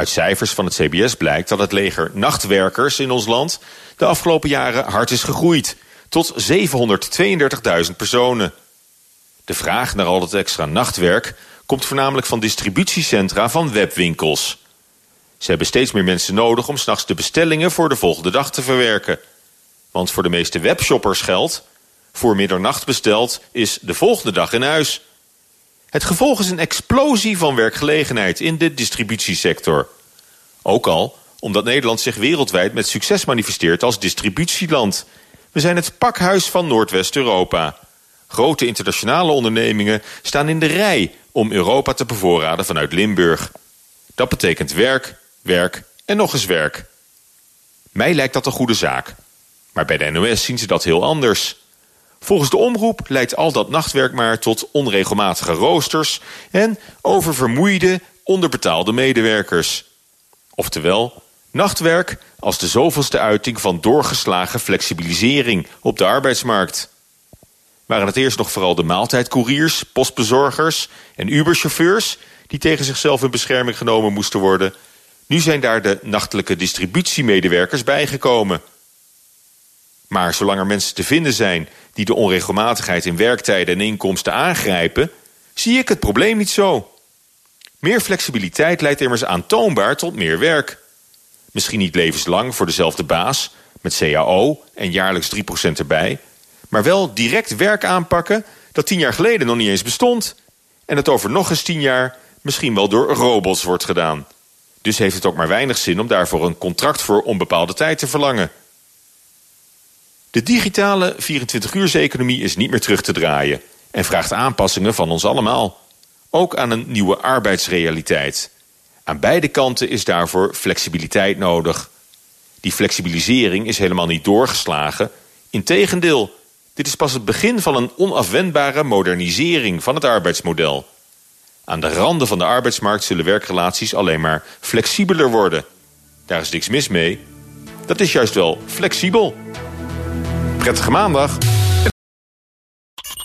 Uit cijfers van het CBS blijkt dat het leger nachtwerkers in ons land de afgelopen jaren hard is gegroeid, tot 732.000 personen. De vraag naar al dat extra nachtwerk komt voornamelijk van distributiecentra van webwinkels. Ze hebben steeds meer mensen nodig om s'nachts de bestellingen voor de volgende dag te verwerken. Want voor de meeste webshoppers geldt, voor middernacht besteld is de volgende dag in huis. Het gevolg is een explosie van werkgelegenheid in de distributiesector. Ook al omdat Nederland zich wereldwijd met succes manifesteert als distributieland. We zijn het pakhuis van Noordwest-Europa. Grote internationale ondernemingen staan in de rij om Europa te bevoorraden vanuit Limburg. Dat betekent werk, werk en nog eens werk. Mij lijkt dat een goede zaak. Maar bij de NOS zien ze dat heel anders. Volgens de omroep leidt al dat nachtwerk maar tot onregelmatige roosters en oververmoeide, onderbetaalde medewerkers. Oftewel, nachtwerk als de zoveelste uiting van doorgeslagen flexibilisering op de arbeidsmarkt. Waren het eerst nog vooral de maaltijdcouriers, postbezorgers en Uberchauffeurs die tegen zichzelf in bescherming genomen moesten worden, nu zijn daar de nachtelijke distributiemedewerkers bijgekomen. Maar zolang er mensen te vinden zijn die de onregelmatigheid in werktijden en inkomsten aangrijpen, zie ik het probleem niet zo. Meer flexibiliteit leidt immers aantoonbaar tot meer werk. Misschien niet levenslang voor dezelfde baas, met CAO en jaarlijks 3% erbij, maar wel direct werk aanpakken dat tien jaar geleden nog niet eens bestond en het over nog eens tien jaar misschien wel door robots wordt gedaan. Dus heeft het ook maar weinig zin om daarvoor een contract voor onbepaalde tijd te verlangen. De digitale 24-uurseconomie is niet meer terug te draaien en vraagt aanpassingen van ons allemaal. Ook aan een nieuwe arbeidsrealiteit. Aan beide kanten is daarvoor flexibiliteit nodig. Die flexibilisering is helemaal niet doorgeslagen. Integendeel, dit is pas het begin van een onafwendbare modernisering van het arbeidsmodel. Aan de randen van de arbeidsmarkt zullen werkrelaties alleen maar flexibeler worden. Daar is niks mis mee. Dat is juist wel flexibel. Prettige maandag.